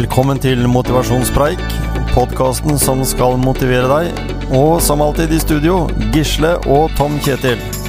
Velkommen til Motivasjonspreik, podkasten som skal motivere deg. Og som alltid i studio, Gisle og Tom Kjetil.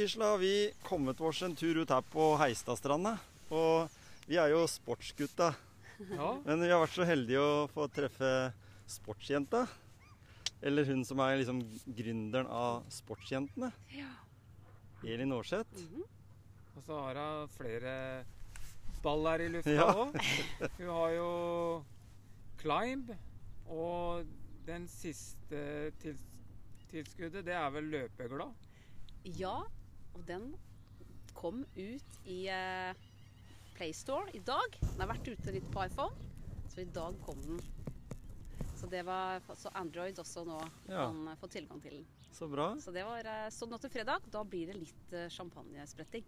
Har vi kommet oss en tur ut her på Heistadstranda. Og vi er jo sportsgutta. Ja, Men vi har vært så heldige å få treffe sportsjenta. Eller hun som er liksom gründeren av Sportsjentene. Ja. Elin Aarseth. og så har hun flere baller i lufta Ja. Hun har jo climb, og den siste til, tilskuddet, det er vel løpeglad. ja, og den kom ut i eh, PlayStore i dag. Den har vært ute litt på iPhone, så i dag kom den. Så det var så Android også nå Ja. kan eh, få tilgang til den. Så bra. Så det var sånn nå til fredag. Da blir det litt eh, champagnespretting.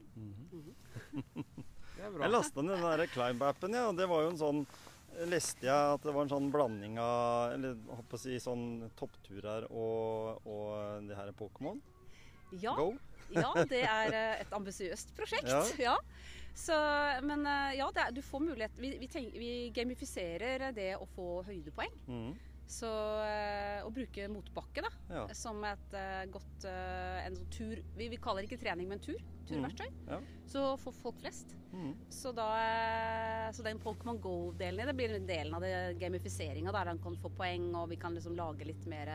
Det er bra. Jeg lasta ned den der Climb-appen, ja. Og det var jo en sånn Leste jeg at det var en sånn blanding av Eller håper å si sånn toppturer og, og det her er Pokémon Ja, Go. Ja, det er eh, et ambisiøst prosjekt. Ja. Ja. Så, men eh, ja, det er, du får mulighet Vi, vi, tenk, vi gamifiserer det å få høydepoeng. Mm. Så eh, å bruke motbakke da, Ja. som et godt en sånn tur vi, vi kaller det ikke trening, men tur. Turverktøy. Ja. Så for folk flest. Mm. Så, da, så den Pokémon Go-delen i det blir en delen av gamifiseringa, der han kan få poeng, og vi kan liksom lage litt mer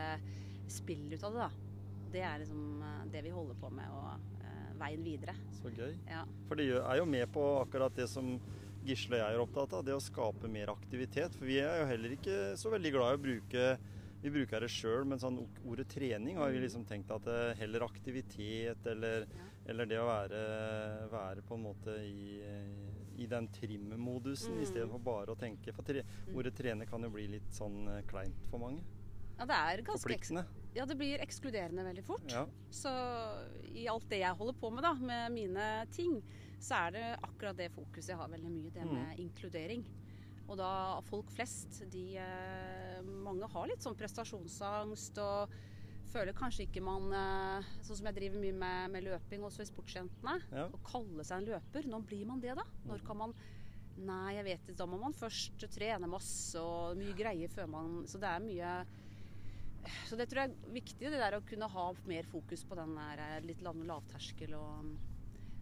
spill ut av det. da. Det er liksom eh, det vi holder på med, og eh, veien videre. Så gøy. Ja. For det er jo med på akkurat det som Gisle og jeg er opptatt av, det å skape mer aktivitet. For vi er jo heller ikke så veldig glad i å bruke Vi bruker det sjøl, men sånn ordet trening har vi liksom tenkt at det heller aktivitet eller, eller det å være, være på en måte i, i den trimmodusen Mm. istedenfor bare å tenke For tre, ordet trene kan jo bli litt sånn eh, kleint for mange. ja, det er ganske. Ja, det blir ekskluderende veldig fort. Ja. Så i alt det jeg holder på med, da, med mine ting, så er det akkurat det fokuset jeg har veldig mye, det med Mm. inkludering. Og da folk flest, de eh, Mange har litt sånn prestasjonsangst og føler kanskje ikke man eh, Sånn som jeg driver mye med, med løping også i Sportsjentene. Ja. Å kalle seg en løper. Når blir man det, da? Når kan man Nei, jeg vet ikke. Da må man først trene masse og mye greier før man Så det er mye så det tror jeg er viktig, det der å kunne ha mer fokus på den der eh, litt lav- lavterskel og mm,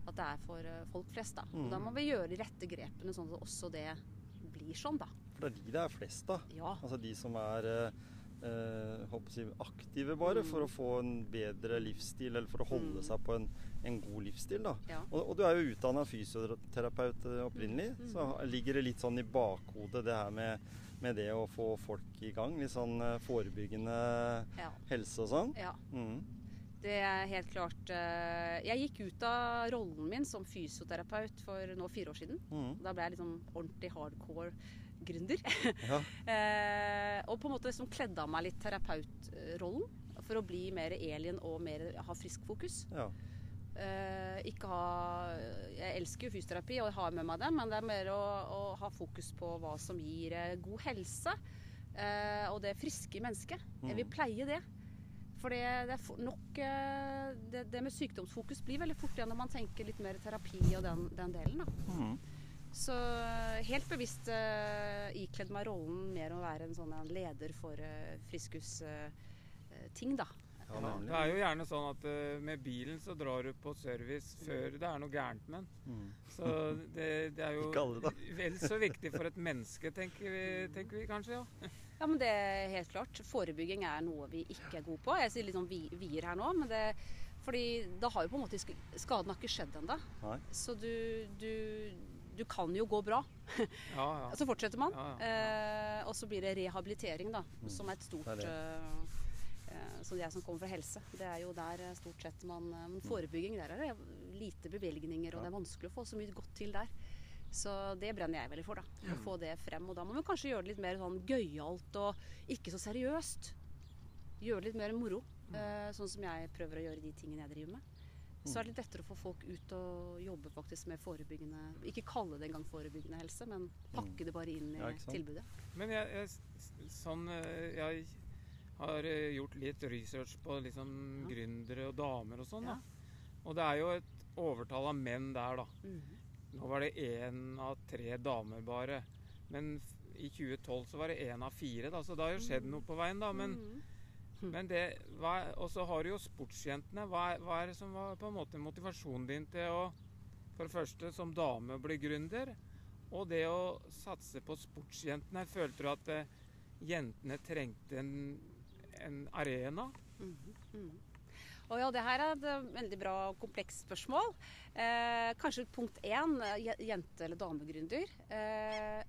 at det er for eh, folk flest. Da. Og da Mm. må vi gjøre de rette grepene sånn at også det blir sånn, da. For det er de det er flest av. Ja. Altså de som er eh, eh, å si, aktive bare for å få en bedre livsstil, eller for å holde Mm. seg på en, en god livsstil. da. ja. Og, og du er jo utdanna fysioterapeut eh, opprinnelig, Mm. så ligger det litt sånn i bakhodet det her med, med det å få folk i gang. Litt sånn eh, forebyggende Ja. helse og sånn. ja. Mm. Det er helt klart eh, Jeg gikk ut av rollen min som fysioterapeut for nå fire år siden. Mm. Da ble jeg liksom ordentlig hardcore gründer. Ja. Eh, og på en måte liksom kledde av meg litt terapeutrollen for å bli mer alien og mer ha frisk fokus. ja. Eh, ikke ha Jeg elsker jo fysioterapi og har med meg det, men det er mer å, å ha fokus på hva som gir eh, god helse. eh, og det friske mennesket. Jeg vil Mm. pleie det. For det, det er nok eh, det, det med sykdomsfokus blir veldig fort igjen når man tenker litt mer terapi og den, den delen. Da. Mm. Så eh, helt bevisst uh, ikledd meg rollen mer å være en sånn en leder for uh, friskus-ting, da. Ja, det er jo gjerne sånn at uh, med bilen så drar du på service før det er noe gærent med den. Mm. Så det, det er jo alle, vel så viktig for et menneske, tenker vi, tenker vi kanskje. ja. Ja, men det er helt klart. Forebygging er noe vi ikke er gode på. Jeg sier litt sånn vi, vier her nå, men det fordi da har jo på en måte Skaden har ikke skjedd ennå. Så du, du, du kan jo gå bra. Ja, ja. Så fortsetter man. Ja, Eh, og så blir det rehabilitering, da. Som er et stort det er eh, eh, Så jeg som kommer fra helse, det er jo der eh, stort sett man eh, Men forebygging, der er det lite bevilgninger, og det er vanskelig å få så mye godt til der. Så det brenner jeg veldig for, da. Å få det frem. Og da må vi kanskje gjøre det litt mer sånn gøyalt og ikke så seriøst. Gjøre det litt mer moro. eh, sånn som jeg prøver å gjøre de tingene jeg driver med, så er det litt lettere å få folk ut og jobbe faktisk med forebyggende Ikke kalle det engang forebyggende helse, men pakke det bare inn i Ja, tilbudet. Men jeg, jeg, sånn, jeg har eh, gjort litt research på liksom Ja. gründere og damer og sånn. Ja. Og det er jo et overtall av menn der, da. Mhm. Nå var det én av tre damer bare. Men i 2012 så var det én av fire, da, så det har jo skjedd noe på veien, da. Men, Mhm. men det Og så har du jo sportsjentene. Hva er, hva er det som var på en måte motivasjonen din til å For det første som dame bli gründer, og det å satse på sportsjentene. Følte du at eh, jentene trengte en, en arena? Mhm, mhm. Og ja, det her er et eh, veldig bra og komplekst spørsmål. Eh, kanskje punkt én, eh, jente- eller damegründer. Eh,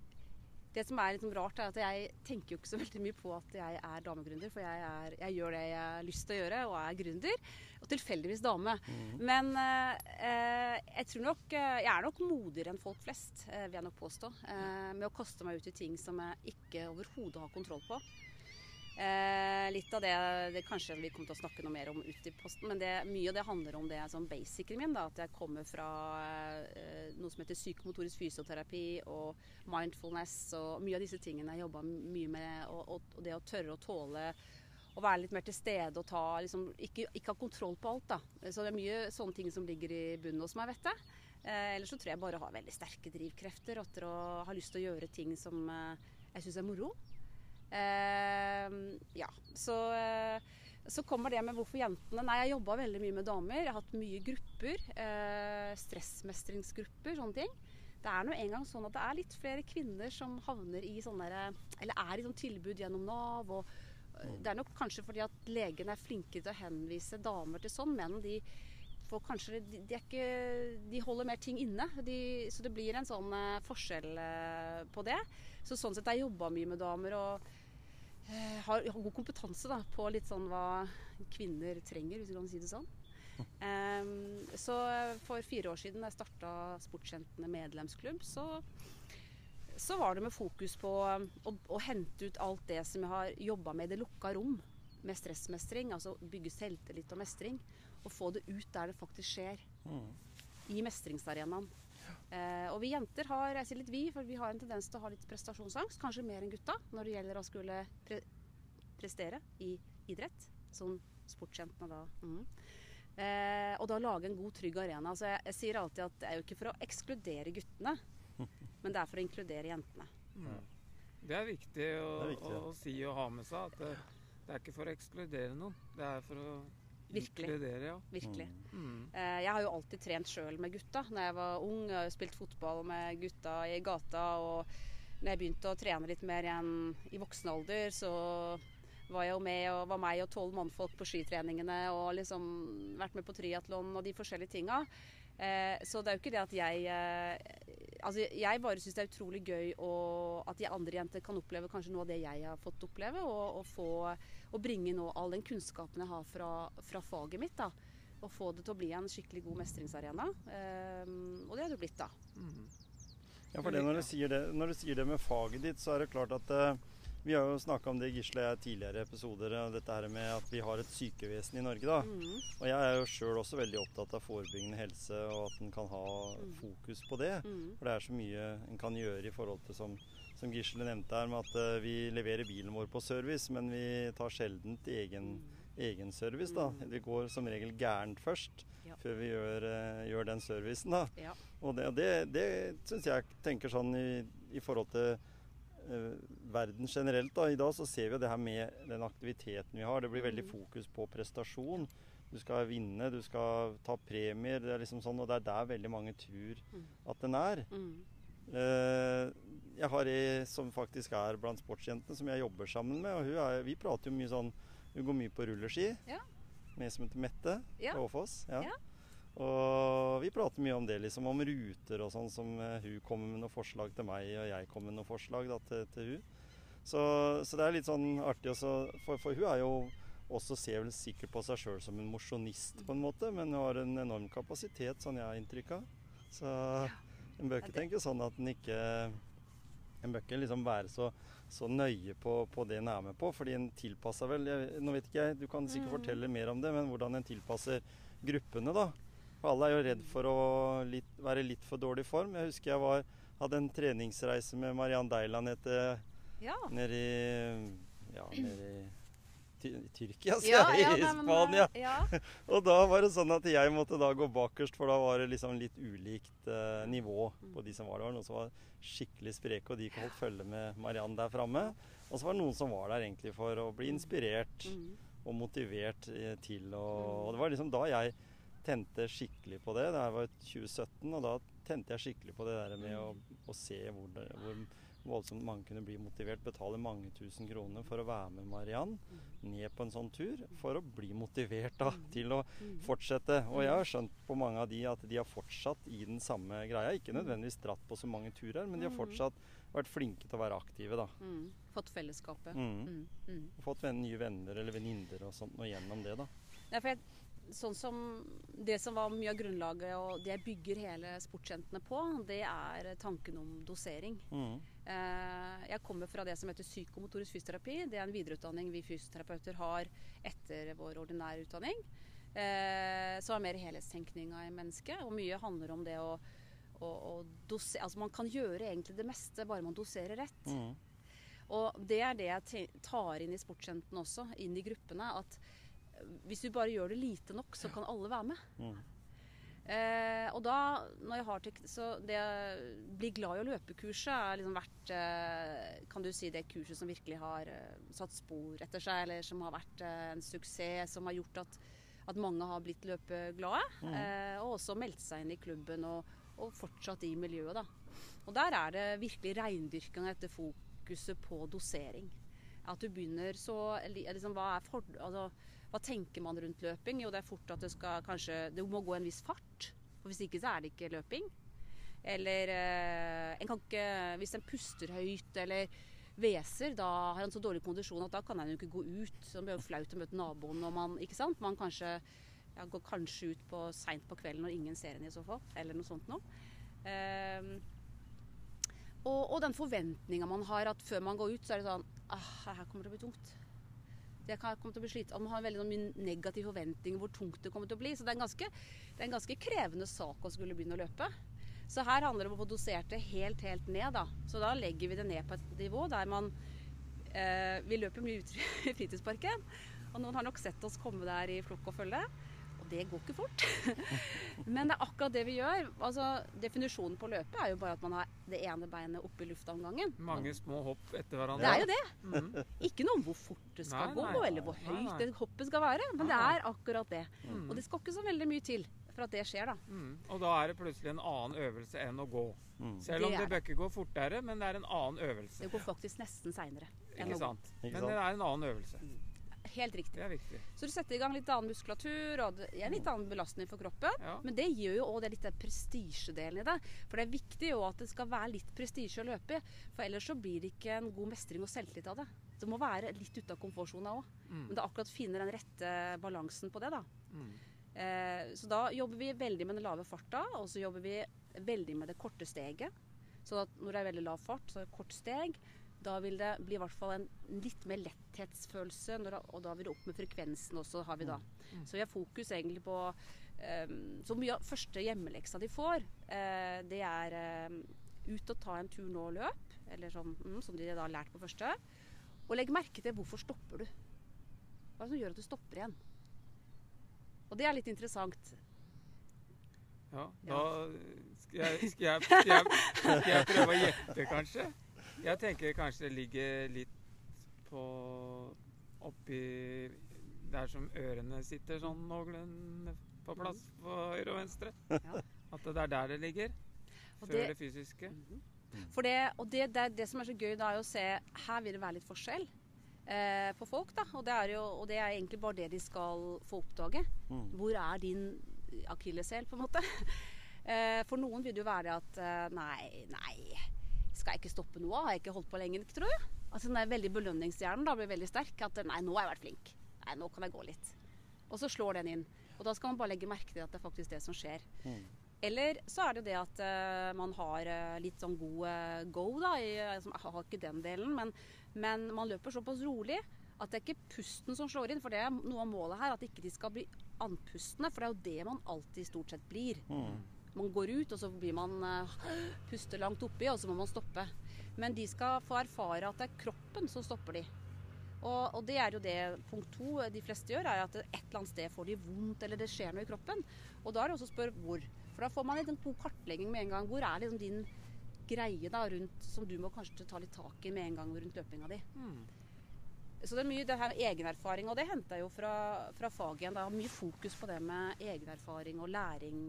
det som er litt sånn rart, er at jeg tenker jo ikke så veldig mye på at jeg er damegründer, for jeg, er, jeg gjør det jeg har lyst til å gjøre, og er gründer. Og tilfeldigvis dame. Mm. Men eh, eh, jeg tror nok Jeg er nok modigere enn folk flest, vil jeg nok påstå. Eh, med å kaste meg ut i ting som jeg ikke overhodet har kontroll på. Eh, litt av det, det kanskje vi kommer til å snakke noe mer om ut i posten, men det, mye av det handler om det sånn basicen min. Da, at jeg kommer fra eh, noe som heter psykomotorisk fysioterapi og mindfulness og mye av disse tingene jeg jobba mye med. Og, og, og det å tørre å tåle å være litt mer til stede og ta liksom, ikke, ikke ha kontroll på alt. da. Så det er mye sånne ting som ligger i bunnen hos meg, vet jeg. Eh, ellers så tror jeg bare har veldig sterke drivkrefter etter å ha lyst til å gjøre ting som eh, jeg syns er moro. Eh, ja, så, eh, så kommer det med hvorfor jentene Nei, jeg jobba veldig mye med damer. Jeg har hatt mye grupper. Eh, stressmestringsgrupper, sånne ting. Det er nå engang sånn at det er litt flere kvinner som havner i sånne Eller er i sånn tilbud gjennom Nav. og eh, Det er nok kanskje fordi at legene er flinke til å henvise damer til sånn. Menn de får kanskje de, de, ikke, de holder mer ting inne. De, så det blir en sånn forskjell på det. Så sånn sett har jeg jobba mye med damer og har, har god kompetanse da, på litt sånn hva kvinner trenger, hvis du kan si det sånn. Um, så for fire år siden da jeg starta Sportsjentene medlemsklubb, så, så var det med fokus på å, å hente ut alt det som jeg har jobba med i det lukka rom. Med stressmestring, altså bygge selvtillit og mestring. Og få det ut der det faktisk skjer. Mm. I mestringsarenaen. Eh, og vi jenter har jeg sier litt vi, for vi har en tendens til å ha litt prestasjonsangst. Kanskje mer enn gutta når det gjelder å skulle pre prestere i idrett. Som sportsjentene da. Mm. Eh, og da lage en god, trygg arena. Så jeg, jeg sier alltid at det er jo ikke for å ekskludere guttene, men det er for å inkludere jentene. Det er viktig å, Det er viktig, ja. å, å si og ha med seg. At det, det er ikke for å ekskludere noen. Det er for å Virkelig. inkludere, ja. Virkelig. Mm. Eh, jeg har jo alltid trent sjøl med gutta. Når jeg var ung, jeg har spilt fotball med gutta i gata. Og når jeg begynte å trene litt mer igjen i voksen alder, så var jeg jo med og var meg og tolv mannfolk på skitreningene og liksom vært med på triatlon og de forskjellige tinga. Eh, så det er jo ikke det at jeg eh, Altså jeg bare syns det er utrolig gøy å, at de andre jenter kan oppleve kanskje noe av det jeg har fått oppleve, og, og få og bringe nå all den kunnskapen jeg har fra, fra faget mitt. da og få det til å bli en skikkelig god mestringsarena. Eh, og det er det jo blitt, da. Mm. Ja, for det, når, du sier det, når du sier det med faget ditt, så er det klart at eh, vi har jo snakka om det Gisle tidligere episoder, dette her med at vi har et sykevesen i Norge. da. Mm. Og jeg er jo sjøl også veldig opptatt av forebyggende helse, og at en kan ha Mm. fokus på det. Mm. For det er så mye en kan gjøre i forhold til som, som Gisle nevnte her, med at eh, vi leverer bilen vår på service, men vi tar sjelden til egen, egen service. da. Mm. Det går som regel gærent først, Ja. før vi gjør, eh, gjør den servicen. da. Ja. Og det, det, det syns jeg tenker sånn i, i forhold til verden generelt. da. I dag så ser vi det her med den aktiviteten vi har. Det blir veldig Mm. fokus på prestasjon. Du skal vinne, du skal ta premier. det er liksom sånn, Og det er der veldig mange tror Mm. at den er. Mhm. Eh, jeg har ei som faktisk er blant sportsjentene, som jeg jobber sammen med. og er, Vi prater jo mye sånn Hun går mye på rulleski. Ja. Med som heter Mette Ja. på Åfoss. Ja. Ja. Og vi prater mye om det, liksom om ruter og sånn, som eh, hun kommer med noen forslag til meg, og jeg kommer med noen forslag da, til, til hun. Så, så det er litt sånn artig også, for, for hun er jo også ser vel sikkert på seg sjøl som en mosjonist, på en måte, men hun har en enorm kapasitet, sånn jeg har inntrykk av. Så en bør ikke tenke sånn at en ikke En bør ikke liksom være så, så nøye på, på det en er med på, fordi en tilpasser vel jeg, Nå vet ikke jeg, du kan sikkert Mm. fortelle mer om det, men hvordan en tilpasser gruppene, da. For alle er jo redd for å litt, være litt for dårlig form. Jeg husker jeg var, hadde en treningsreise med Mariann Deiland nede Ja. nede i Ja, nede i Ty Tyrkia, sier Ja, jeg. I Spania. men, Ja. Og da var det sånn at jeg måtte da gå bakerst, for da var det liksom litt ulikt eh, nivå på de som var der. Noen som var skikkelig spreke, og de holdt følge med Mariann der framme. Og så var det noen som var der egentlig for å bli inspirert Mm. og motivert eh, til å Og det var liksom da jeg tente skikkelig på det. Det her var 2017, og da tente jeg skikkelig på det der med å, å se hvor, det, hvor voldsomt mange kunne bli motivert. Betale mange tusen kroner for å være med Mariann ned på en sånn tur. For å bli motivert da, til å fortsette. Og jeg har skjønt på mange av de at de har fortsatt i den samme greia. Ikke nødvendigvis dratt på så mange turer, men de har fortsatt vært flinke til å være aktive. da. Mm. Fått fellesskapet. Mm. Mm. Mm. Fått nye venner eller venninner og sånt og gjennom det. da. Nei, for jeg, sånn som Det som var mye av grunnlaget og det jeg bygger hele sportsjentene på, det er tanken om dosering. Mm. Eh, jeg kommer fra det som heter psykomotorisk fysioterapi. Det er en videreutdanning vi fysioterapeuter har etter vår ordinære utdanning. Eh, som er mer helhetstenkninga i mennesket. Og mye handler om det å, å, å dosere Altså man kan gjøre egentlig det meste, bare man doserer rett. Mm. Og det er det jeg tar inn i sportsjentene også, inn i gruppene. At hvis du bare gjør det lite nok, så kan alle være med. Mm. Eh, og da, når jeg har tek så det Bli glad i å løpe-kurset har liksom vært eh, Kan du si det kurset som virkelig har eh, satt spor etter seg, eller som har vært eh, en suksess, som har gjort at, at mange har blitt løpeglade. Eh, og også meldt seg inn i klubben og, og fortsatt i miljøet, da. Og der er det virkelig reindyrkinga etter fokuset på dosering. At du begynner så liksom, hva, for, altså, hva tenker man rundt løping? Jo, det er fort at det skal kanskje Det må gå en viss fart. For hvis ikke så er det ikke løping. Eller eh, en kan ikke Hvis en puster høyt eller hveser, da har han så dårlig kondisjon at da kan han jo ikke gå ut. Så det blir flaut å møte naboen når man Ikke sant? Man kanskje ja, går kanskje ut på seint på kvelden når ingen ser en i så fall. Eller noe sånt noe. Ehm, og, og den forventninga man har at før man går ut, så er det sånn ah, her kommer til å bli tungt. Det kan komme til å bli slitsomt. Man har veldig sånn mye negativ forventning hvor tungt det kommer til å bli. Så det er, ganske, det er en ganske krevende sak å skulle begynne å løpe. Så her handler det om å få dosert det helt, helt ned. Da. Så da legger vi det ned på et nivå der man eh, Vi løper mye ute i fritidsparken. Og noen har nok sett oss komme der i flokk og følge. Det går ikke fort. Men det er akkurat det vi gjør. Altså, definisjonen på løpet er jo bare at man har det ene beinet oppe i lufta om gangen. Mange små hopp etter hverandre. Det er jo det. Mm. Ikke noe om hvor fort det skal Nei, gå, eller hvor høyt nei. det hoppet skal være. Men det er akkurat det. Mm. Og det skal ikke så veldig mye til for at det skjer, da. Mm. Og da er det plutselig en annen øvelse enn å gå. Mm. Selv om Det det bør ikke gå fortere, men det er en annen øvelse. Det går faktisk nesten seinere. Ikke sant? Men det er en annen øvelse. Helt riktig. Det er viktig. Så du setter i gang litt annen muskulatur, og det er litt annen belastning for kroppen. Ja. Men det gjør jo òg det litt den prestisjedelen i det. For det er viktig jo at det skal være litt prestisje å løpe i. For ellers så blir det ikke en god mestring og selvtillit av det. Det må være litt ute av komfortsona òg. Mm. Men det er akkurat å finne den rette balansen på det, da. Mm. Eh, så da jobber vi veldig med den lave farta, og så jobber vi veldig med det korte steget. Så når det er veldig lav fart, så er det kort steg. Da vil det bli i hvert fall en litt mer letthetsfølelse, når og da vil det opp med frekvensen også, har vi da. Så vi har fokus egentlig på eh, Så mye av første hjemmeleksa de får, eh, det er eh, ut og ta en tur nå og løp, eller sånn, mm, som de da har lært på første. Og legg merke til hvorfor stopper du. Hva er det som gjør at du stopper igjen? Og det er litt interessant. Ja, da skal jeg, skal, jeg, skal, jeg, skal jeg prøve å gjette, kanskje? Jeg tenker kanskje det ligger litt på oppi der som ørene sitter sånn noenlunde på plass på høyre og venstre. Ja. At det er der det ligger. Og Før det- det fysiske. For det, og det, det, er det som er så gøy, da, er å se Her vil det være litt forskjell eh, på folk. da, og det, er jo, og det er egentlig bare det de skal få oppdage. Mm. Hvor er din akilleshæl, på en måte? eh, for noen vil det jo være det at eh, Nei, nei, skal jeg ikke stoppe nå? Har jeg ikke holdt på lenge, tror du? Altså Den der veldig belønningshjernen da blir veldig sterk. At nei, nå har jeg vært flink. Nei, nå kan jeg gå litt. Og så slår den inn. Og da skal man bare legge merke til at det er faktisk det som skjer. Mm. Eller så er det jo det at uh, man har uh, litt sånn god uh, go, da. I, altså, jeg har ikke den delen, men, men man løper såpass rolig at det er ikke pusten som slår inn. For det er noe av målet her, at ikke de skal bli andpustne. For det er jo det man alltid stort sett blir. Mm. Man går ut, og så blir man eh, puster langt oppi, og så må man stoppe. Men de skal få erfare at det er kroppen som stopper de. Og, og det er jo det punkt to de fleste gjør, er at et eller annet sted får de vondt, eller det skjer noe i kroppen. Og da er det også å spørre hvor. For da får man en god kartlegging med en gang. Hvor er liksom din greie da rundt som du må kanskje ta litt tak i med en gang rundt løpinga di. Mm. Så det er mye det her egenerfaring, og det henter jeg jo fra, fra faget igjen. Det er mye fokus på det med egenerfaring og læring.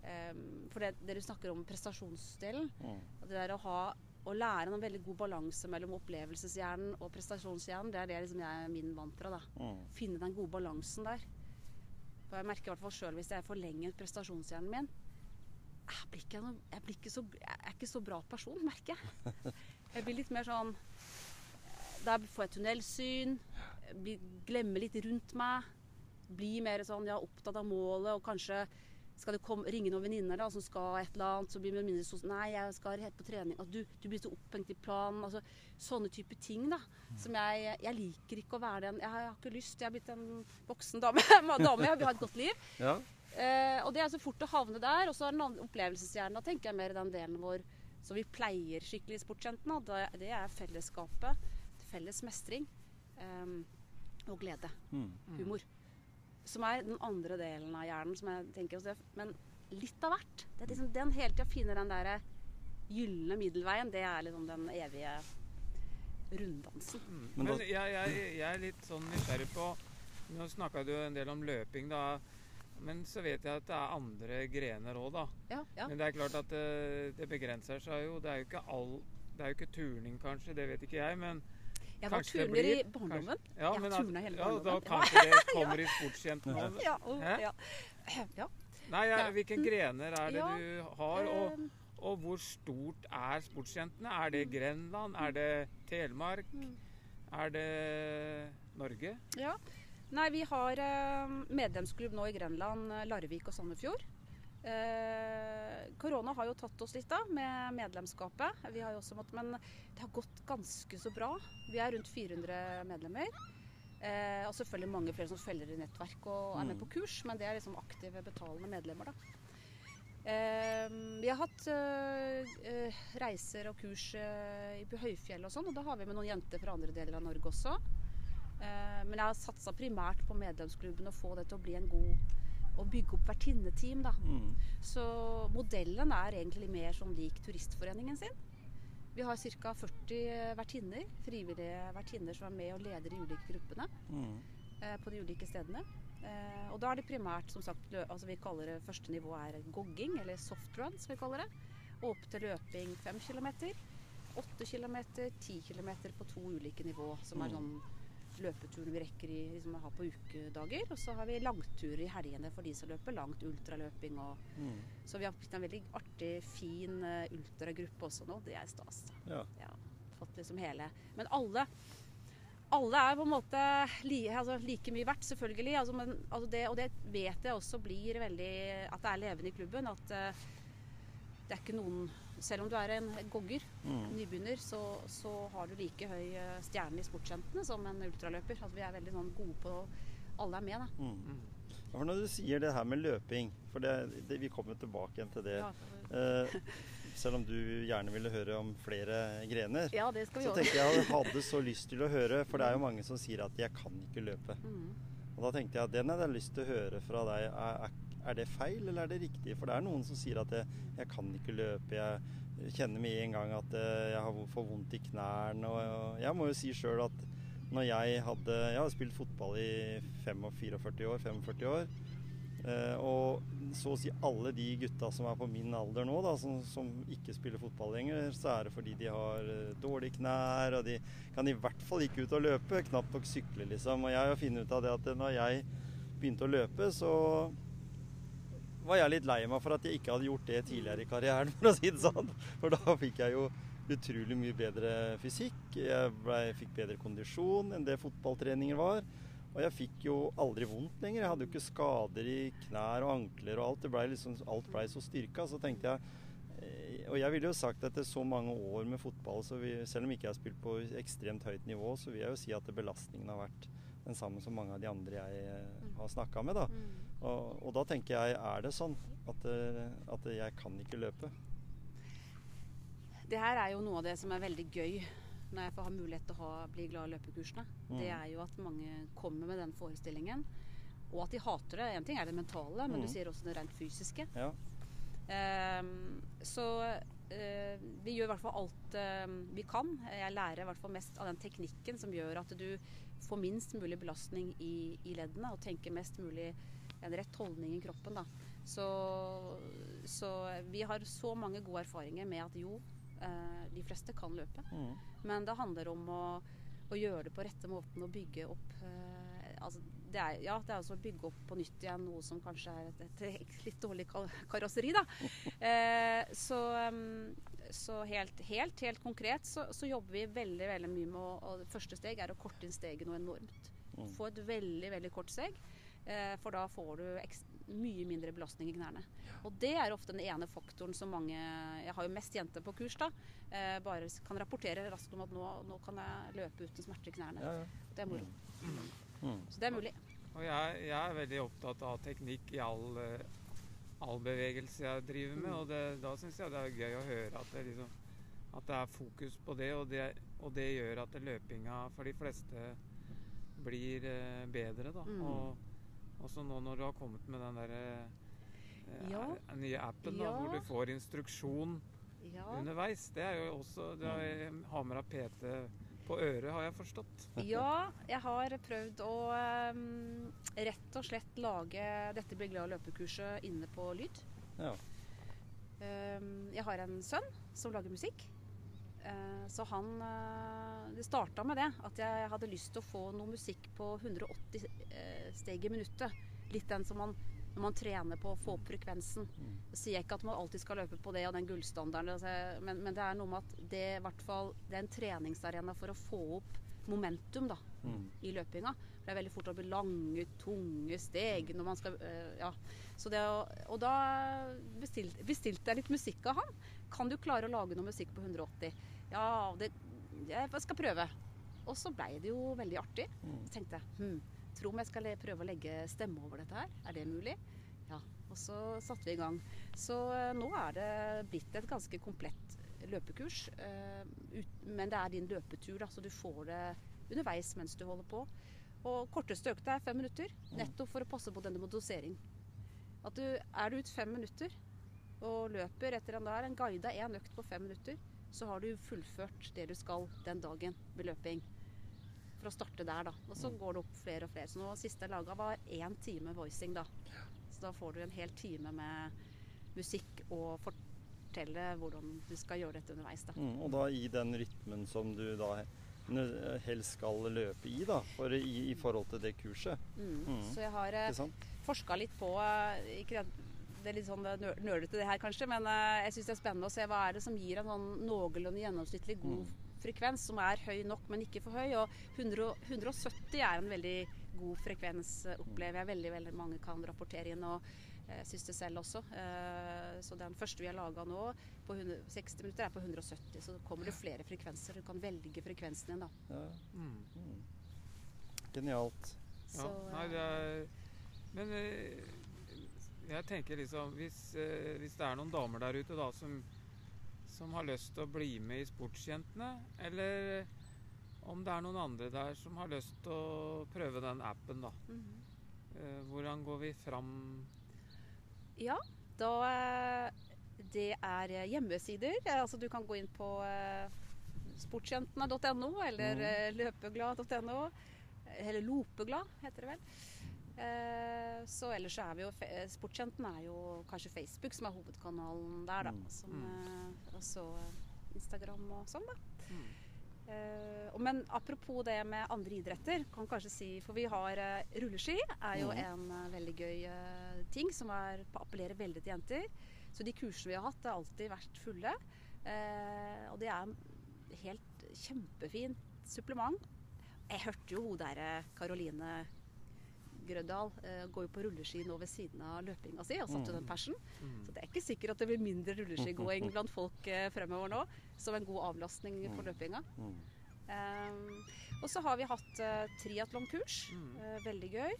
Um, for det du snakker om prestasjonsdelen. Mm. Det der å ha å lære en veldig god balanse mellom opplevelseshjernen og prestasjonshjernen, det er det liksom jeg er min mantra. da. Mm. Finne den gode balansen der. For jeg merker i hvert fall sjøl hvis jeg forlenger prestasjonshjernen min jeg blir, ikke jeg, blir ikke så, jeg er ikke så bra person, merker jeg. Jeg blir litt mer sånn Da får jeg tunnelsyn. Blir, glemmer litt rundt meg. Blir mer sånn ja, opptatt av målet og kanskje skal det komme, ringe noen venninner som skal et eller annet, så blir man mindre sosial. Nei, jeg skal helt på trening. Og du, du blir så opphengt i planen. Altså, sånne type ting, da. Som jeg Jeg liker ikke å være den Jeg har, jeg har ikke lyst. Jeg har blitt en voksen dame. dame jeg vil ha et godt liv. Ja. Eh, og det er så fort å havne der. Og så er den andre opplevelseshjernen. Da tenker jeg mer den delen vår som vi pleier skikkelig i sportsjentene. Det, det er fellesskapet. Felles mestring. eh, og glede. Mm. Humor. Som er den andre delen av hjernen. Som jeg tenker også, Men litt av hvert. Det er liksom den hele tida finner den der gylne middelveien. Det er liksom den evige runddansen. Mm. Men Men, da- jeg, jeg, jeg er litt sånn nysgjerrig på Nå snakka du en del om løping, da. Men så vet jeg at det er andre grener òg, da. Ja, ja. Men det er klart at det, det begrenser seg jo. Det er jo ikke all Det er jo ikke turning, kanskje. Det vet ikke jeg, men Jeg var kanskje turner i barndommen. barndommen. ja, Jeg men turna hele ja, da kanskje det kommer i sportsjentene. Ja, ja. ja. Nei, hvilke grener er det Ja, du har? Og, Eh, og hvor stort er sportsjentene? Er det Grenland? Er det Telemark? Mm. Er det Norge? Ja. Nei, vi har eh, medlemsklubb nå i Grenland, eh, Larvik og Sandefjord. Eh, korona har jo tatt oss litt da, med medlemskapet. Vi har jo også måttet, men det har gått ganske så bra. Vi er rundt 400 medlemmer. Eh, og selvfølgelig mange flere som følger i nettverk og er med Mm. på kurs, men det er liksom aktive, betalende medlemmer, da. Eh, vi har hatt eh, reiser og kurs eh, i på høyfjell og sånn, og da har vi med noen jenter fra andre deler av Norge også. Men jeg har satsa primært på medlemsklubben og få det til å bli en god Å bygge opp vertinneteam, da. Mm. Så modellen er egentlig mer sånn lik Turistforeningen sin. Vi har ca. 40 vertinner, frivillige vertinner som er med og leder de ulike gruppene Mm. eh, på de ulike stedene. Eh, og da er det primært, som sagt, altså vi kaller det første nivå er gogging, eller softrun, skal vi kalle det. Og opp til løping 5 km, 8 km, 10 km på to ulike nivå, som er Mm. sånn løpeturen vi rekker i, liksom, å ha på ukedager. Og så har vi langturer i helgene for de som løper langt, ultraløping og Mm. Så vi har blitt en veldig artig, fin eh, ultragruppe også nå. Det er stas. Ja. Ja, fått liksom hele Men alle alle er på en måte li, altså, like mye verdt, selvfølgelig. Altså, men, altså det, og det vet jeg også blir veldig At det er levende i klubben. At uh, det er ikke noen Selv om du er en gogger, Mm. nybegynner, så, så har du like høy eh, stjerne i sportsjentene som en ultraløper. Altså, vi er veldig sånn gode på Alle er med, da. Mm. Mm. For når du sier det her med løping, for det, det, vi kommer tilbake igjen til det. Ja, Eh, selv om du gjerne ville høre om flere grener. ja det skal vi Så tenker jeg jeg hadde så lyst til å høre, for det er jo mange som sier at 'jeg kan ikke løpe'. Mm. Og da tenkte jeg at den hadde jeg lyst til å høre fra deg. Er, er, er det feil, eller er det riktig? For det er noen som sier at jeg, 'jeg kan ikke løpe', jeg kjenner med en gang at eh, jeg har for vondt i knærne. Og, jeg må jo si sjøl at når jeg hadde Jeg har spilt fotball i 45 år, 45 år. Eh, og så å si alle de gutta som er på min alder nå, da, som, som ikke spiller fotball lenger, så er det fordi de har eh, dårlige knær, og de kan i hvert fall ikke ut og løpe. Knapt nok sykle, liksom. Og jeg har funnet ut av det at når jeg begynte å løpe, så var jeg litt lei meg for at jeg ikke hadde gjort det tidligere i karrieren, for å si det sånn. For da fikk jeg jo utrolig mye bedre fysikk. Jeg ble, fikk bedre kondisjon enn det fotballtreninger var. Og jeg fikk jo aldri vondt lenger. Jeg hadde jo ikke skader i knær og ankler og alt. Ble liksom, alt blei så styrka. Så tenkte jeg eh, Og jeg ville jo sagt etter så mange år med fotball, så vi, selv om ikke jeg har spilt på ekstremt høyt nivå, så vil jeg jo si at belastningen har vært den samme som mange av de andre jeg eh, har snakka med. da. Mm. Og, og da tenker jeg, er det sånn at, eh, at jeg kan ikke løpe? Det her er jo noe av det som er veldig gøy når jeg får ha mulighet til å ha, bli glad i løpekursene. Mm. Det er jo at mange kommer med den forestillingen. Og at de hater det. En ting er det mentale, men Mm. du sier også det rent fysiske. Ja. Um, så uh, vi gjør i hvert fall alt eh, vi kan. Jeg lærer i hvert fall mest av den teknikken som gjør at du får minst mulig belastning i, i leddene og tenke mest mulig en rett holdning i kroppen. Da. Så, så vi har så mange gode erfaringer med at jo, eh, de fleste kan løpe. Mm. Men det handler om å, å gjøre det på rette måten og bygge opp eh, altså det er, ja, det er altså å bygge opp på nytt igjen noe som kanskje er et, et litt dårlig karosseri, da. Eh, så um, så helt, helt, helt konkret så, så jobber vi veldig veldig mye med å og det Første steg er å korte inn steget noe enormt. Mm. Få et veldig veldig kort steg, eh, for da får du mye mindre belastning i knærne. Og det er ofte den ene faktoren som mange Jeg har jo mest jenter på kurs, da. Eh, bare kan rapportere raskt om at nå, nå kan jeg løpe uten smerte i knærne. Ja, ja. Det er moro. Mm. Så det er mulig. Og jeg, jeg er veldig opptatt av teknikk i all, eh, all bevegelse jeg driver med. Og det, da syns jeg det er gøy å høre at det, liksom, at det er fokus på det. Og det, og det gjør at løpinga for de fleste blir eh, bedre, da. Mm. Og også nå når du har kommet med den derre eh, Ja. nye appen da, Ja. hvor du får instruksjon Ja. underveis. Det er jo også det har Ha med deg PT på øret, har jeg forstått. ja, jeg har prøvd å um, rett og slett lage dette Bli glad løpekurset inne på lyd. Ja. Um, jeg har en sønn som lager musikk. Uh, så han uh, Det starta med det. At jeg hadde lyst til å få noe musikk på 180 uh, steg i minuttet. Litt den som man når man trener på å få opp frekvensen. Mm. Så sier jeg ikke at man alltid skal løpe på det og den gullstandarden, altså, men, men det er noe med at det, hvert fall, det er en treningsarena for å få opp momentum da, Mm. i løpinga. For det er veldig fort å bli lange, tunge steg når man skal øh, Ja. Så det og da bestilte, bestilte jeg litt musikk av han. Kan du klare å lage noe musikk på 180? Ja, det, jeg skal prøve. Og så blei det jo veldig artig. Mm. Så tenkte jeg hm, tro om jeg skal prøve å legge stemme over dette her. Er det mulig? Ja. Og så satte vi i gang. Så eh, nå er det blitt et ganske komplett løpekurs. eh, men det er din løpetur, da, så du får det underveis mens du holder på. Og korteste økta er fem minutter, nettopp for å passe på denne med dosering. At du, er du ut fem minutter og løper etter en der, en guida én økt på fem minutter, så har du fullført det du skal den dagen med løping. For å starte der, da. Og så Mm. går det opp flere og flere. Så nå siste jeg laga, var én time voicing, da. Så da får du en hel time med musikk og fortelle hvordan du skal gjøre dette underveis, da. Mm. Og da i den rytmen som du da helst skal løpe i, da, for i, i forhold til det kurset. Mm. Mm. Så jeg har eh, forska litt på eh, ikke det, det er litt sånn nølete det her kanskje, men eh, jeg syns det er spennende å se hva er det som gir en sånn noenlunde gjennomsnittlig god Mm. Frekvens, som er høy nok, men ikke for høy. Og 100, 170 er en veldig god frekvens, eh, opplever jeg. Veldig veldig mange kan rapportere inn. og jeg syns det selv også. Eh, Så den første vi har laga nå, på 60 minutter, er på 170. Så kommer det flere frekvenser. Du kan velge frekvensen din, da. Ja. Mm. Genialt. Genialt. Ja, nei, eh, det er Men eh, jeg tenker liksom hvis, eh, hvis det er noen damer der ute da som, som har lyst til å bli med i Sportsjentene, eller om det er noen andre der som har lyst til å prøve den appen, da. Mm -hmm. hvordan går vi fram Ja, da eh, Det er hjemmesider. Altså du kan gå inn på eh, sportsjentene.no eller eh, løpeglad.no. Eller Lopeglad, heter det vel. Eh, Så ellers så er vi jo eh, er jo kanskje Facebook som er hovedkanalen der, da. Mm. Som, Mm. eh, og så Instagram og sånn, da. mm. Men apropos det med andre idretter, kan kanskje si For vi har rulleski, er jo en veldig gøy ting som er, appellerer veldig til jenter. Så de kursene vi har hatt, har alltid vært fulle. Og det er helt kjempefint supplement. Jeg hørte jo hun derre Karoline Grøddal eh, går jo på rulleski nå ved siden av løpinga si og satte Mm. den persen. Mm. Så det er ikke sikkert at det blir mindre rulleskigåing blant folk eh, fremover nå, som en god avlastning for Mm. løpinga. Mm. Um, og så har vi hatt uh, triatlonkurs. Eh, veldig gøy.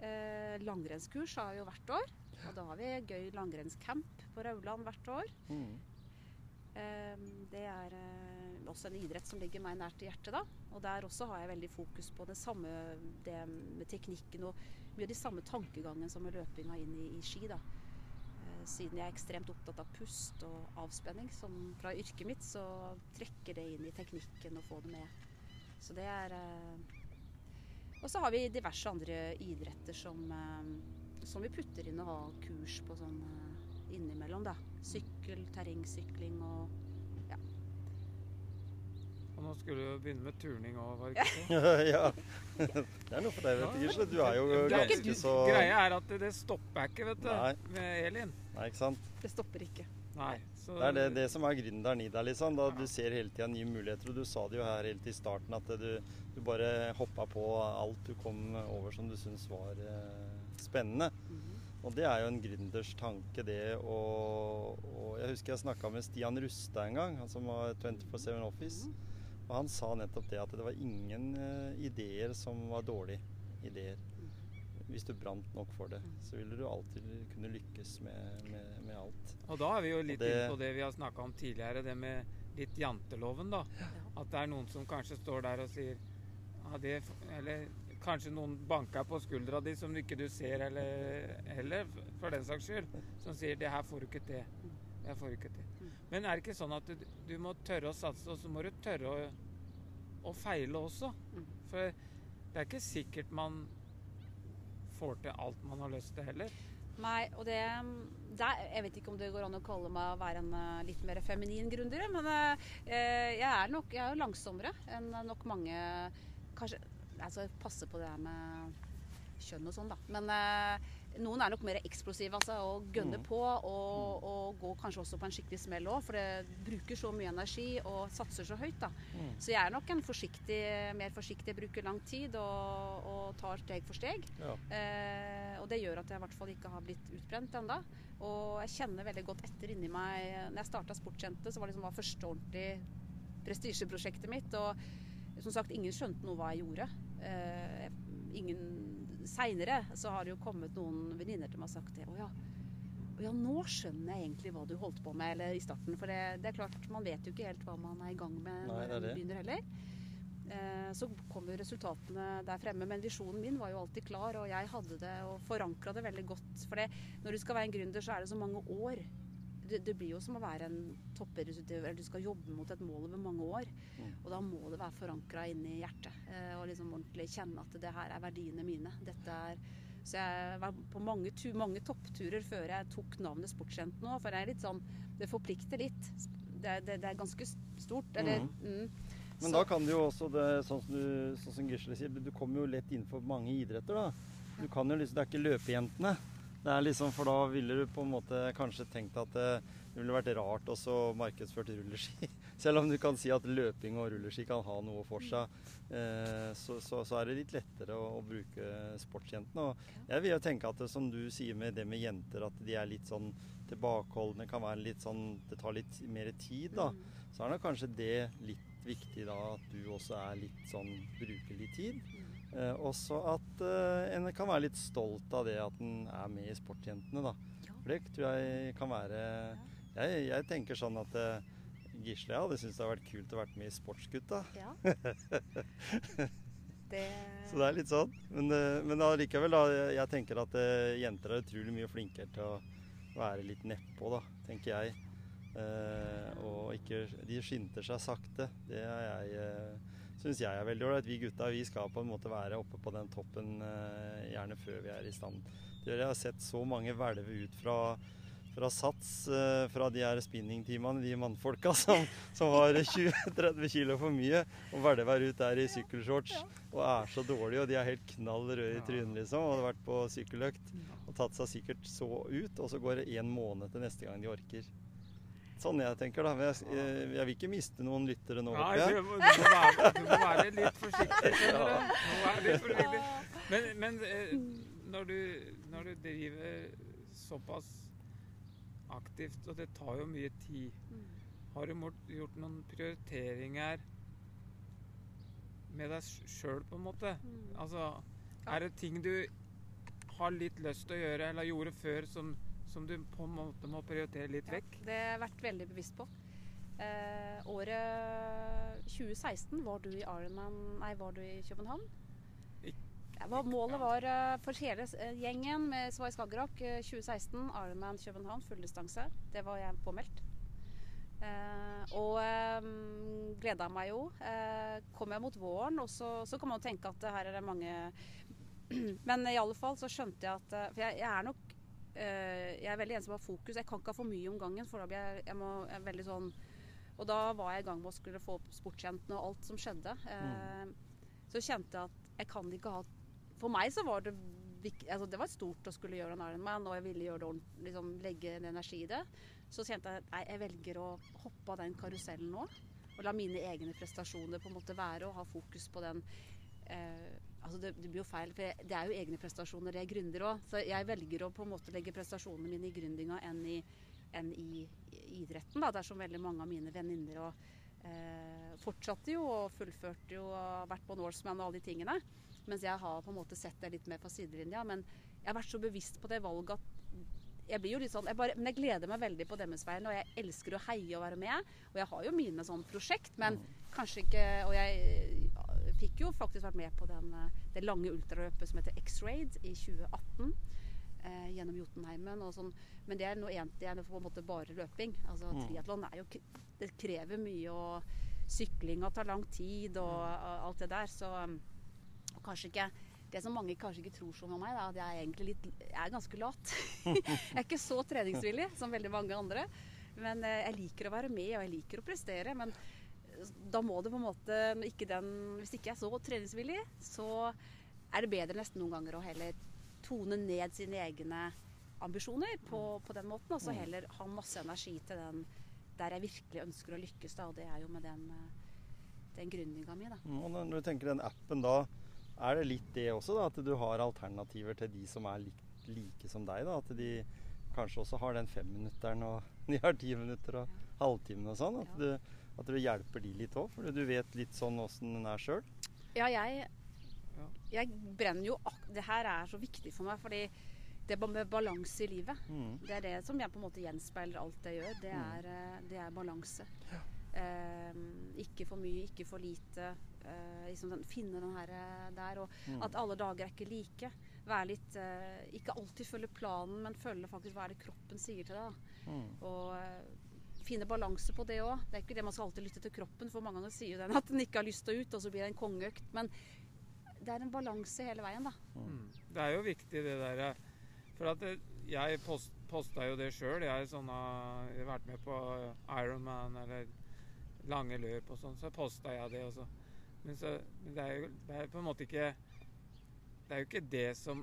Uh, langrennskurs har vi jo hvert år. Og da har vi gøy langrennscamp på Rauland hvert år. Mm. Um, det er også en idrett som ligger meg nært i hjertet. da. Og der også har jeg veldig fokus på det samme det med teknikken og mye av de samme tankegangene som med løpinga inn i, i ski. da. Eh, Siden jeg er ekstremt opptatt av pust og avspenning som fra yrket mitt, så trekker det inn i teknikken å få det med. Så det er eh, Og så har vi diverse andre idretter som, eh, som vi putter inn og har kurs på sånn innimellom. da. Sykkel, terrengsykling og Og nå skulle du begynne med turning òg, var det ikke så? ja. Det er noe for deg, vet du, Gisle. Du er jo ganske så Greia er at det, stopper ikke, vet du, Nei. med Elin. Nei, ikke sant? Det stopper ikke. Nei. Så Det er det, det som er gründeren i deg, liksom. Da Ja. du ser hele tida nye muligheter. Og du sa det jo her helt i starten at du, du bare hoppa på alt du kom over som du syntes var eh, spennende. Og det er jo en gründers tanke, det. Og, og jeg husker jeg snakka med Stian Rustad en gang, han som var 24-7 Office. Og han sa nettopp det at det var ingen eh, ideer som var dårlige ideer. Hvis du brant nok for det, så ville du alltid kunne lykkes med, med, med alt. Og da er vi jo litt det- inne på det vi har snakka om tidligere, det med litt janteloven, da. At det er noen som kanskje står der og sier ja, det, Eller kanskje noen banker på skuldra di som ikke du ser, eller heller, for den saks skyld, som sier 'det her får du ikke til'. Det her får du ikke til. Men er det ikke sånn at du, du må tørre å satse, og så må du tørre å, å feile også? Mm. For det er ikke sikkert man får til alt man har lyst til heller. Nei, og det, det er, Jeg vet ikke om det går an å kalle meg å være en eh, litt mer feminin gründer, men eh, jeg er nok jeg er jo langsommere enn nok mange Kanskje jeg skal passe på det her med kjønn og sånn, da. Men eh, noen er nok mer eksplosive altså, og gønner Mm. på og, og går kanskje også på en skikkelig smell òg, for det bruker så mye energi og satser så høyt. da. Mm. Så jeg er nok en forsiktig, mer forsiktig, bruker lang tid og, og tar steg for steg. Ja. Eh, og det gjør at jeg i hvert fall ikke har blitt utbrent ennå. Og jeg kjenner veldig godt etter inni meg Når jeg starta Sportsjente, så var det liksom var første ordentlig prestisjeprosjektet mitt. Og som sagt, ingen skjønte noe hva jeg gjorde. Eh, ingen Seinere så har det jo kommet noen venninner til meg og sagt det. Å ja. Å ja, nå skjønner jeg egentlig hva du holdt på med eller i starten. For det, det er klart, man vet jo ikke helt hva man er i gang med Nei, når man begynner heller. Eh, så kommer resultatene der fremme. Men visjonen min var jo alltid klar, og jeg hadde det og forankra det veldig godt. For det, når du skal være en gründer, så er det så mange år. Det, det blir jo som å være en toppidrettsutøver. Du skal jobbe mot et mål over mange år. Mm. Og da må det være forankra inni hjertet. Eh, og liksom ordentlig kjenne at det her er verdiene mine. Dette er så jeg var på mange, tu, mange toppturer før jeg tok navnet Sportsjente nå. For det er litt sånn Det forplikter litt. Det, det, det er ganske stort. Eller, mm. Men Så- da kan du jo også, det, sånn som, du, sånn som Gisle sier, du kommer jo lett innenfor mange idretter. da. Du kan jo liksom, Det er ikke løpejentene. Det er liksom, For da ville du på en måte kanskje tenkt at det, det ville vært rart også markedsført rulleski. Selv om du kan si at løping og rulleski kan ha noe for seg, eh, så, så, så er det litt lettere å, å bruke sportsjentene. Og jeg vil jo tenke at det som du sier med det med jenter, at de er litt sånn tilbakeholdne, kan være litt sånn Det tar litt mer tid, da. Mm. Så er nok kanskje det litt viktig da, at du også er litt sånn Bruker litt tid. Eh, også at eh, en kan være litt stolt av det at en er med i Sportjentene, da. Ja. For det tror jeg kan være Jeg, jeg tenker sånn at eh, Gisle ja, det syns det har vært kult å være med i Sportsgutta. Ja. Det Så det er litt sånn. Men, eh, men allikevel, da. Jeg, tenker at eh, jenter er utrolig mye flinkere til å være litt nedpå, da, tenker jeg. Eh, og ikke De skynder seg sakte. Det er jeg syns jeg er veldig ålreit. Vi gutta vi skal på en måte være oppe på den toppen eh, gjerne før vi er i stand til gjøre. Jeg har sett så mange hvelve ut fra, fra Sats, eh, fra de her spinningtimene, de mannfolka som, som har 20-30 kilo for mye, og hvelver ut der i sykkelshorts og er så dårlige, og de er helt knall røde i trynet, liksom. Og hadde vært på sykkeløkt og tatt seg sikkert så ut, og så går det en måned til neste gang de orker. Sånn jeg tenker, da. Men jeg, jeg, jeg vil ikke miste noen lyttere nå, Nei, du, må- du, må være, du må være litt forsiktig. litt forsiktig. Men, men eh, når, du, når du driver såpass aktivt, og det tar jo mye tid, Mm. har du gjort noen prioriteringer med deg sjøl, på en måte? Mm. Altså, er det ting du har litt lyst til å gjøre, eller gjorde før, som, som du på en måte må prioritere litt Ja, vekk? det har jeg vært veldig bevisst på. Eh, året 2016 var du i Ironman Nei, var du i København? Ja, målet var eh, for hele eh, gjengen med Svai Skagerrak eh, 2016 Ironman København fulldistanse. Det var jeg påmeldt. Eh, og eh, gleda meg jo. Eh, kom jeg mot våren, og så, så kan man jo tenke at eh, her er det mange Men i alle fall så skjønte jeg at eh, For jeg, jeg er nok eh, Jeg er veldig en som har fokus. Jeg kan ikke ha for mye om gangen, for da blir jeg, jeg, må, jeg veldig sånn Og da var jeg i gang med å skulle få opp sportsjentene og alt som skjedde. Mm. Så kjente jeg at jeg kan ikke ha For meg så var det altså det var stort å skulle gjøre en Ironman, og jeg ville gjøre det ordentlig, liksom legge en energi i det. Så kjente jeg at nei, jeg velger å hoppe av den karusellen nå. Og la mine egne prestasjoner på en måte være, og ha fokus på den eh, altså det, det blir jo feil, for jeg, det er jo egne prestasjoner jeg gründer òg. Så jeg velger å på en måte legge prestasjonene mine i gründinga enn i, enn i idretten. Da, dersom veldig mange av mine venninner og eh, fortsatte jo og fullførte jo og vært på Norseman og alle de tingene. Mens jeg har på en måte sett det litt mer fra sidelinja. Men jeg har vært så bevisst på det valget at jeg blir jo litt sånn, jeg bare, men jeg gleder meg veldig på deres vegne, og jeg elsker å heie og være med. Og jeg har jo mine sånn prosjekt, men kanskje ikke Og jeg fikk jo faktisk vært med på den, eh, det lange ultraløpet som heter X-Raid i 2018. Eh, gjennom Jotunheimen og sånn. Men det er noe egentlig enn er på en måte bare løping. Altså Mm. Triatlon er jo Det krever mye, og syklinga tar lang tid og og alt det der. Så um, og kanskje ikke det som mange kanskje ikke tror sånn om meg, da, at jeg er egentlig litt Jeg er ganske lat. jeg er ikke så treningsvillig som veldig mange andre. Men eh, jeg liker å være med, og jeg liker å prestere. Men da må det på en måte ikke den, Hvis ikke jeg er så treningsvillig, så er det bedre nesten noen ganger å heller tone ned sine egne ambisjoner på, på den måten. Og så heller ha masse energi til den der jeg virkelig ønsker å lykkes. Da, og det er jo med den, den grunninga mi, da. Mm, Og når du tenker den appen da, er det litt det også, da? At du har alternativer til de som er like, like som deg? da, At de kanskje også har den femminutteren, og de har ti minutter og halvtimen og sånn? At, Ja. du, at du hjelper de litt òg? For du vet litt sånn åssen den er sjøl? Ja, jeg, jeg brenner jo ak Det her er så viktig for meg, fordi det med balanse i livet Mm. Det er det som jeg på en måte gjenspeiler alt jeg gjør. Det Mm. er, eh, det er balanse. Eh, ikke for mye, ikke for lite. Eh, liksom den, finne den her eh, der. Og Mm. at alle dager er ikke like. Være litt eh, Ikke alltid følge planen, men følge faktisk hva er det kroppen sier til deg. Da. Mm. Og eh, finne balanse på det òg. Det er ikke det man skal alltid lytte til kroppen, for mange ganger sier den at den ikke har lyst til å ut, og så blir det en kongeøkt. Men det er en balanse hele veien, da. Mm. Det er jo viktig det der For at jeg post, posta jo det sjøl. Jeg, sånn, har- jeg har vært med på Ironman eller lange løp og sånn, så posta jeg det også. Men, så, men det, er jo, det er på en måte ikke Det er jo ikke det som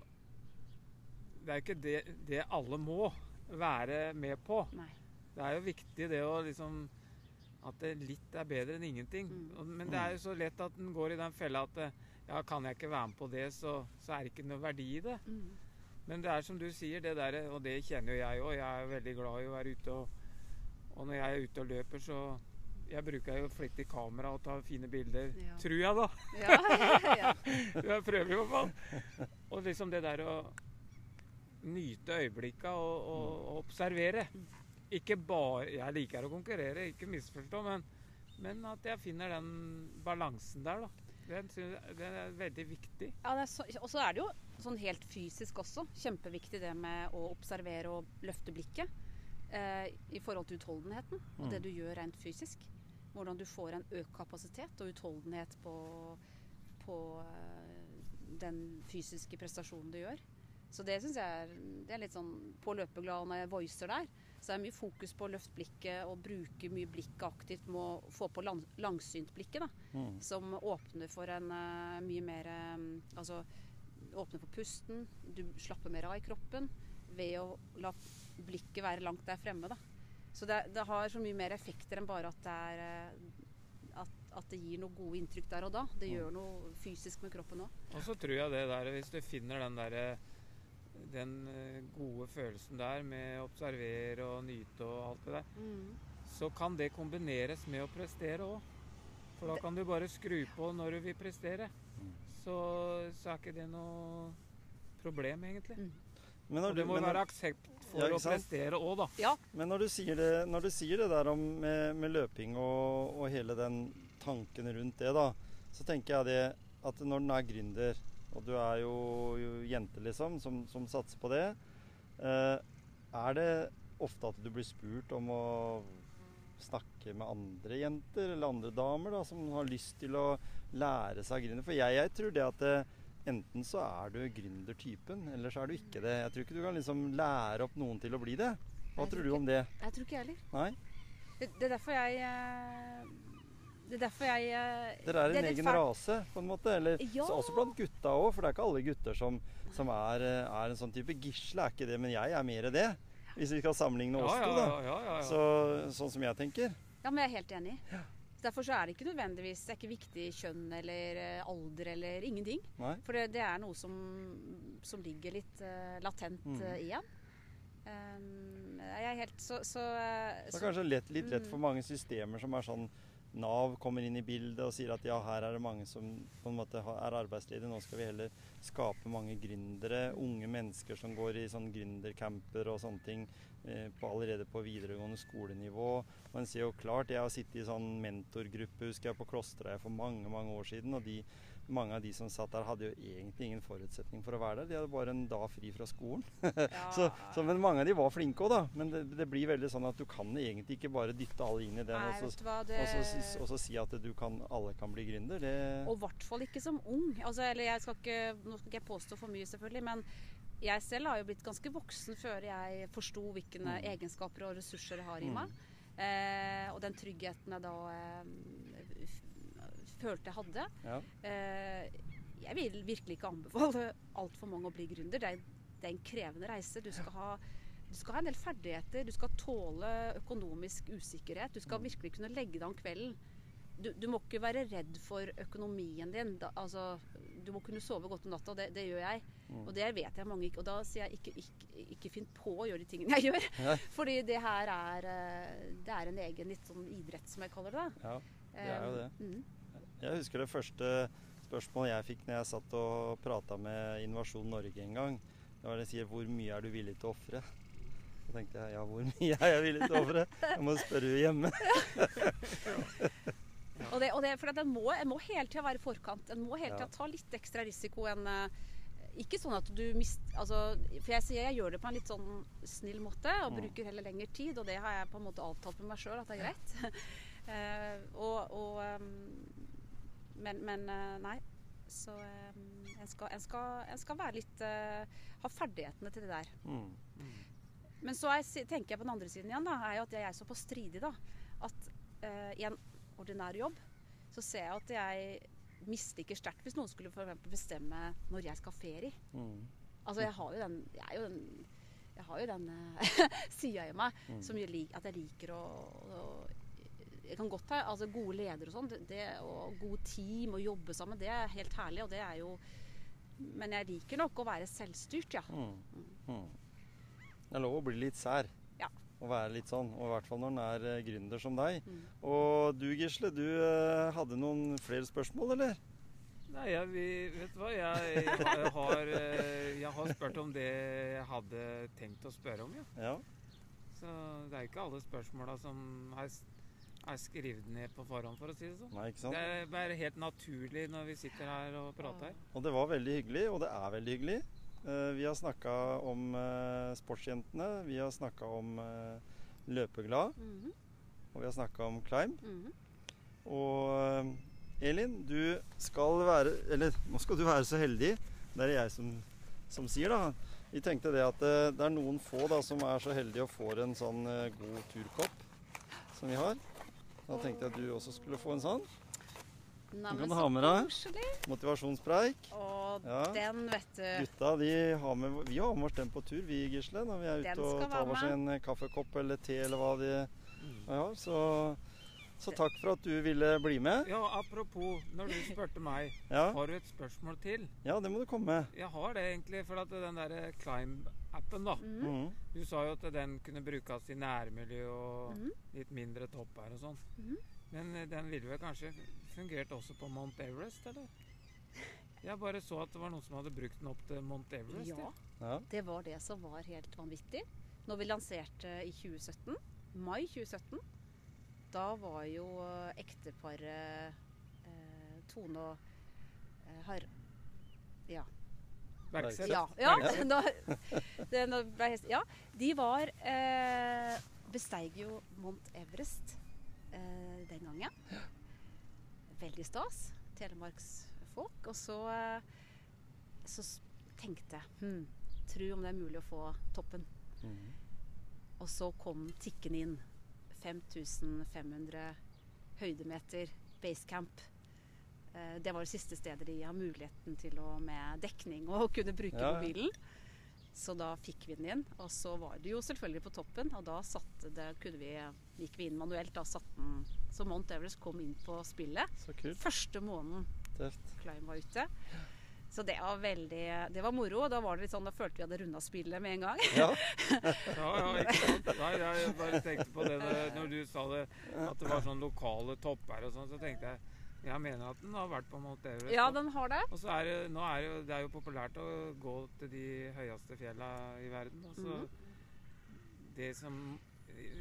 Det er jo ikke det, det alle må være med på. Nei. Det er jo viktig det å liksom At det litt er bedre enn ingenting. Mm. Men det er jo så lett at en går i den fella at eh, ja, kan jeg ikke være med på det, så, så er det ikke noe verdi i det. Mm. Men det er som du sier, det der, og det kjenner jo jeg òg. Jeg er veldig glad i å være ute. Og, og når jeg er ute og løper, så Jeg bruker jo flittig kamera og tar fine bilder. Ja. Tror jeg, da. Ja, ja, ja. Jeg prøver i hvert fall. Og liksom det der å nyte øyeblikka og, og, og observere. Ikke bare Jeg liker å konkurrere, ikke misforstå, men, men at jeg finner den balansen der, da. Den, den er veldig viktig. Ja, er og så er det jo sånn helt fysisk også. Kjempeviktig det med å observere og løfte blikket. Eh, I forhold til utholdenheten og Mm. det du gjør rent fysisk. Hvordan du får en økt kapasitet og utholdenhet på, på eh, den fysiske prestasjonen du gjør. Så det syns jeg er, det er litt sånn på løpeglad når jeg voicer der. Så er det mye fokus på å løfte blikket og bruke mye blikket aktivt med å få på lang, langsyntblikket. da Mm. som åpner for en uh, mye mer um, Altså åpner for pusten. Du slapper mer av i kroppen ved å la blikket være langt der fremme. Da. Så det, det har så mye mer effekter enn bare at det er uh, at, at at det gir noe gode inntrykk der og da. Det gjør noe fysisk med kroppen òg. Og så tror jeg det der, hvis du finner den derre den eh, gode følelsen der med å observere og nyte og alt det der, Mm. så kan det kombineres med å prestere òg. For da kan du bare skru på når du vil prestere. Mm. Så, så er ikke det noe problem, egentlig. Mm. Men når Og det må men når- være aksept for Ja, å sant? prestere òg, da. Ja. Men når du sier det, når du sier det der om med, med løping og, og hele den tanken rundt det, da, så tenker jeg det at når den er gründer, og du er jo, jo jente, liksom, som, som satser på det, eh, er det ofte at du blir spurt om å snakke med andre jenter eller andre damer da, som har lyst til å lære seg gründer? For jeg, jeg tror det at det, enten så er du gründertypen, eller så er du ikke det. Jeg tror ikke du kan liksom lære opp noen til å bli det. Hva tror tror du om det? Jeg tror ikke jeg heller. Nei? Det, det er derfor jeg eh, Det er derfor jeg eh, Dere er en er egen rase, på en måte? Eller Ja. så også blant gutta òg, for det er ikke alle gutter som, som er, eh, er en sånn type. Gisle er ikke det, men jeg er mer det. Hvis vi skal sammenligne oss Ja, to, da. ja, ja, ja, ja. Så, sånn som jeg tenker. Ja, men jeg er helt enig. Derfor så er det ikke nødvendigvis Det er ikke viktig kjønn eller eh, alder eller ingenting. Nei? For det, det er noe som, som ligger litt uh, latent Mm. uh, igjen. Um, jeg er helt så, så, Det er så kanskje lett, litt lett Mm. for mange systemer som er sånn Nav kommer inn i bildet og sier at ja, her er det mange som på en måte er arbeidsledige. Nå skal vi heller skape mange gründere. Unge mennesker som går i sånn gründercamper og sånne ting eh, på, allerede på videregående skolenivå. Man ser jo klart, Jeg har sittet i sånn mentorgruppe husker jeg, på Klosterøya for mange mange år siden. og de, mange av de som satt der, hadde jo egentlig ingen forutsetning for å være der. De hadde bare en dag fri fra skolen. ja, Så, så, men mange av de var flinke òg, da. Men det, det blir veldig sånn at du kan egentlig ikke bare dytte alle inn i den Nei, og, så, hva, det, og, så, og så si at du kan, alle kan bli gründer. Det, Og i hvert fall ikke som ung. Altså, eller jeg skal ikke, nå skal ikke jeg påstå for mye, selvfølgelig, men jeg selv har jo blitt ganske voksen før jeg forsto hvilke Mm. egenskaper og ressurser jeg har i Mm. meg. Eh, og den tryggheten jeg da eh, følte jeg hadde. ja. Eh, jeg vil virkelig ikke anbefale altfor mange å bli gründer. Det er, det er en krevende reise. Du skal, ha, du skal ha en del ferdigheter. Du skal tåle økonomisk usikkerhet. Du skal Mm. virkelig kunne legge deg om kvelden. Du, du må ikke være redd for økonomien din. Da, altså, du må kunne sove godt om natta, og det, det gjør jeg. Mm. Og det vet jeg mange ikke. Og da sier jeg ikke, ikke, ikke finn på å gjøre de tingene jeg gjør. Ja. Fordi det her er, eh, det er en egen litt sånn idrett, som jeg kaller det. ja. Det er jo det. Eh, Mm. Jeg husker det første spørsmålet jeg fikk når jeg satt og prata med Innovasjon Norge en gang. Det var de sier 'Hvor mye er du villig til å ofre?' Så tenkte jeg ja, hvor mye er jeg villig til å ofre? Jeg må spørre hjemme. Og det, og det, for en, må, må hele tida være i forkant. En må hele tida ta litt ekstra risiko enn eh, Ikke sånn at du mist... Altså, for jeg sier jeg gjør det på en litt sånn snill måte og Mm. bruker heller lengre tid. Og det har jeg på en måte avtalt med meg sjøl at det er greit. uh, og, og ehm, Men, men eh, nei. Så ehm, en, skal, en, skal, en skal være litt eh, Ha ferdighetene til det der. Mm. Men så er, tenker jeg på den andre siden igjen, da, er jo at jeg er såpass stridig, da. At uh, i en ordinær jobb så ser jeg at jeg misliker sterkt hvis noen skulle for bestemme når jeg skal ha ferie. Mm. Altså jeg har jo den Jeg, jo den, jeg har jo den sida i meg Mm. som gjør at jeg liker å, å Jeg kan godt ha altså gode ledere og sånn, og god team og jobbe sammen, det er helt herlig. Og det er jo Men jeg liker nok å være selvstyrt, ja. Mm. Mm. Det er lov å bli litt sær. Ja. Å være litt sånn. Og i hvert fall når en er eh, gründer som deg. Mm. Og du Gisle, du eh, hadde noen flere spørsmål, eller? Nei, jeg, vet du hva? Jeg, jeg, har, eh, jeg har spurt om det jeg hadde tenkt å spørre om, ja. Ja. Så det er ikke alle spørsmåla som er, er skrevet ned på forhånd, for å si det sånn. Nei, ikke sant? Det er bare helt naturlig når vi sitter her og prater. Og det var veldig hyggelig, og det er veldig hyggelig. Eh, vi har snakka om eh, sportsjentene, vi har snakka om løpeglad, løpeglad, -hmm. og vi har snakka om climb. mhm. Og eh, Elin, du skal være Eller nå skal du være så heldig. Det er det jeg som, som sier, da. Vi tenkte det at det, det er noen få da som er så heldige og får en sånn eh, god turkopp som vi har. Da tenkte jeg at du også skulle få en sånn. Nei, du kan ha med deg. Motivasjonspreik. Og Ja. den, vet du Gutta de har med, vi har med oss den på tur, vi Gisle. Når vi er Den ute og tar oss en eh, kaffekopp eller te eller hva de Mm. ja, Så Så takk for at du ville bli med. Ja, apropos, når du spurte meg, Ja, har du et spørsmål til? ja det må du komme med. Jeg har det egentlig, for at den der Climb-appen, da. Mm. Mhm. Du sa jo at den kunne brukes i nærmiljø og mm. litt mindre topper og sånn. Mm. Men eh, den ville vel kanskje fungert også på Mount Everest, eller? Jeg bare så at det var noen som hadde brukt den opp til Mount Everest. Ja, Ja. det var det som var helt vanvittig. Når vi lanserte i 2017, mai 2017, da var jo eh, ekteparet eh, Tone og eh, Har... Ja. Bergseth. Ja, ja, da, det, nå ble jeg, ja. De var eh, Besteig jo Mount Everest eh, den gangen. Veldig stas. Telemarksfolk. Og så, eh, så tenkte jeg hm, Tru om det er mulig å få toppen. Mm. Og så kom tikken inn. 5500 høydemeter basecamp. Eh, Det var det siste stedet de har muligheten til å med dekning og kunne bruke Ja, ja. mobilen. Så da fikk vi den inn. Og så var det jo selvfølgelig på toppen, og da satte det, kunne vi, gikk vi inn manuelt. Da satte den Så Mount Everest kom inn på spillet. Så kult. Første måneden Tøft. Climb var ute. Så det var veldig Det var moro. Da var det litt sånn, da følte vi hadde runda spillet med en gang. Ja. Ja, ja, ikke sant? Nei, jeg bare tenkte på det når, når du sa det, at det var sånn lokale topper og sånn, så tenkte jeg jeg mener at den har vært på Mount Everest. Ja, den har det. Og så er det, nå er det, jo, det er jo populært å gå til de høyeste fjella i verden. Og så Mhm. det som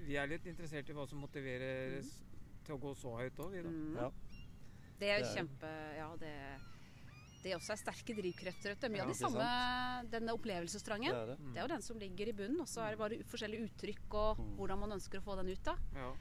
Vi er litt interessert i hva som motiverer s- til å gå så høyt òg, vi da. Mm. Ja. Det er Det er- kjempe Ja, det det også er sterke drivkrefter. vet. Mye Ja, av de samme denne opplevelsestrangen. Det er det. Mm. Det er jo den som ligger i bunnen, og så er det bare forskjellige uttrykk og Mm. hvordan man ønsker å få den ut. da. Ja.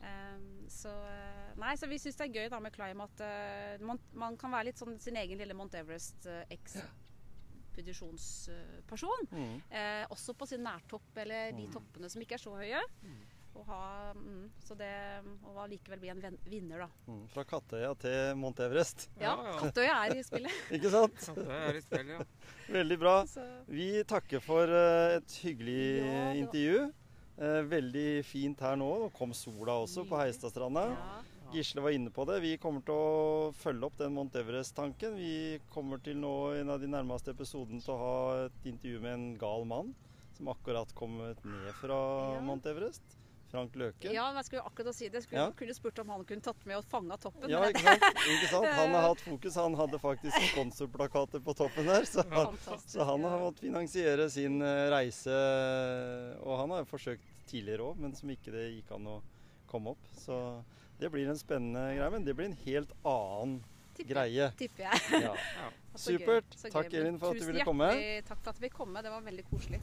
Um, så, eh, nei, så vi syns det er gøy da med Climb at uh, man, man kan være litt sånn sin egen lille Mount Everest-ekspedisjonsperson. mm. Eh, også på sin nærtopp eller de Mm. toppene som ikke er så høye. Mm. Og ha, mm, så det, og allikevel bli en ven- vinner, da. Mm, Fra Kattøya til Mount Everest. Ja, Ja, ja. Kattøya er i spillet. Ikke sant? Kattøya er i spill, ja. Veldig bra. Så, Vi takker for uh, et hyggelig Ja, intervju. Uh, veldig fint her nå. Nå kom sola også på Nydelig. Heistadstranda. ja. Gisle var inne på det. Vi kommer til å følge opp den Mount Everest-tanken. Vi kommer til nå i en av de nærmeste episodene til å ha et intervju med en gal mann som akkurat kommet ned fra Ja. Mount Everest. Frank Løke. ja, men jeg skulle akkurat si det. Jeg skulle Ja. kunne spurt om han kunne tatt med og fanga toppen. Ja, ikke sant? ikke sant? Han har hatt fokus. Han hadde faktisk sponsorplakater på toppen der. Så, så han har måttet finansiere sin eh, reise. Og han har jo forsøkt tidligere òg, men som ikke det gikk an å komme opp. Så det blir en spennende greie, men det blir en helt annen Tipper, greie. Tipper jeg. Ja. Supert. Takk, Elin, for at du ville komme. Tusen hjertelig takk for at vi kom. Det var veldig koselig.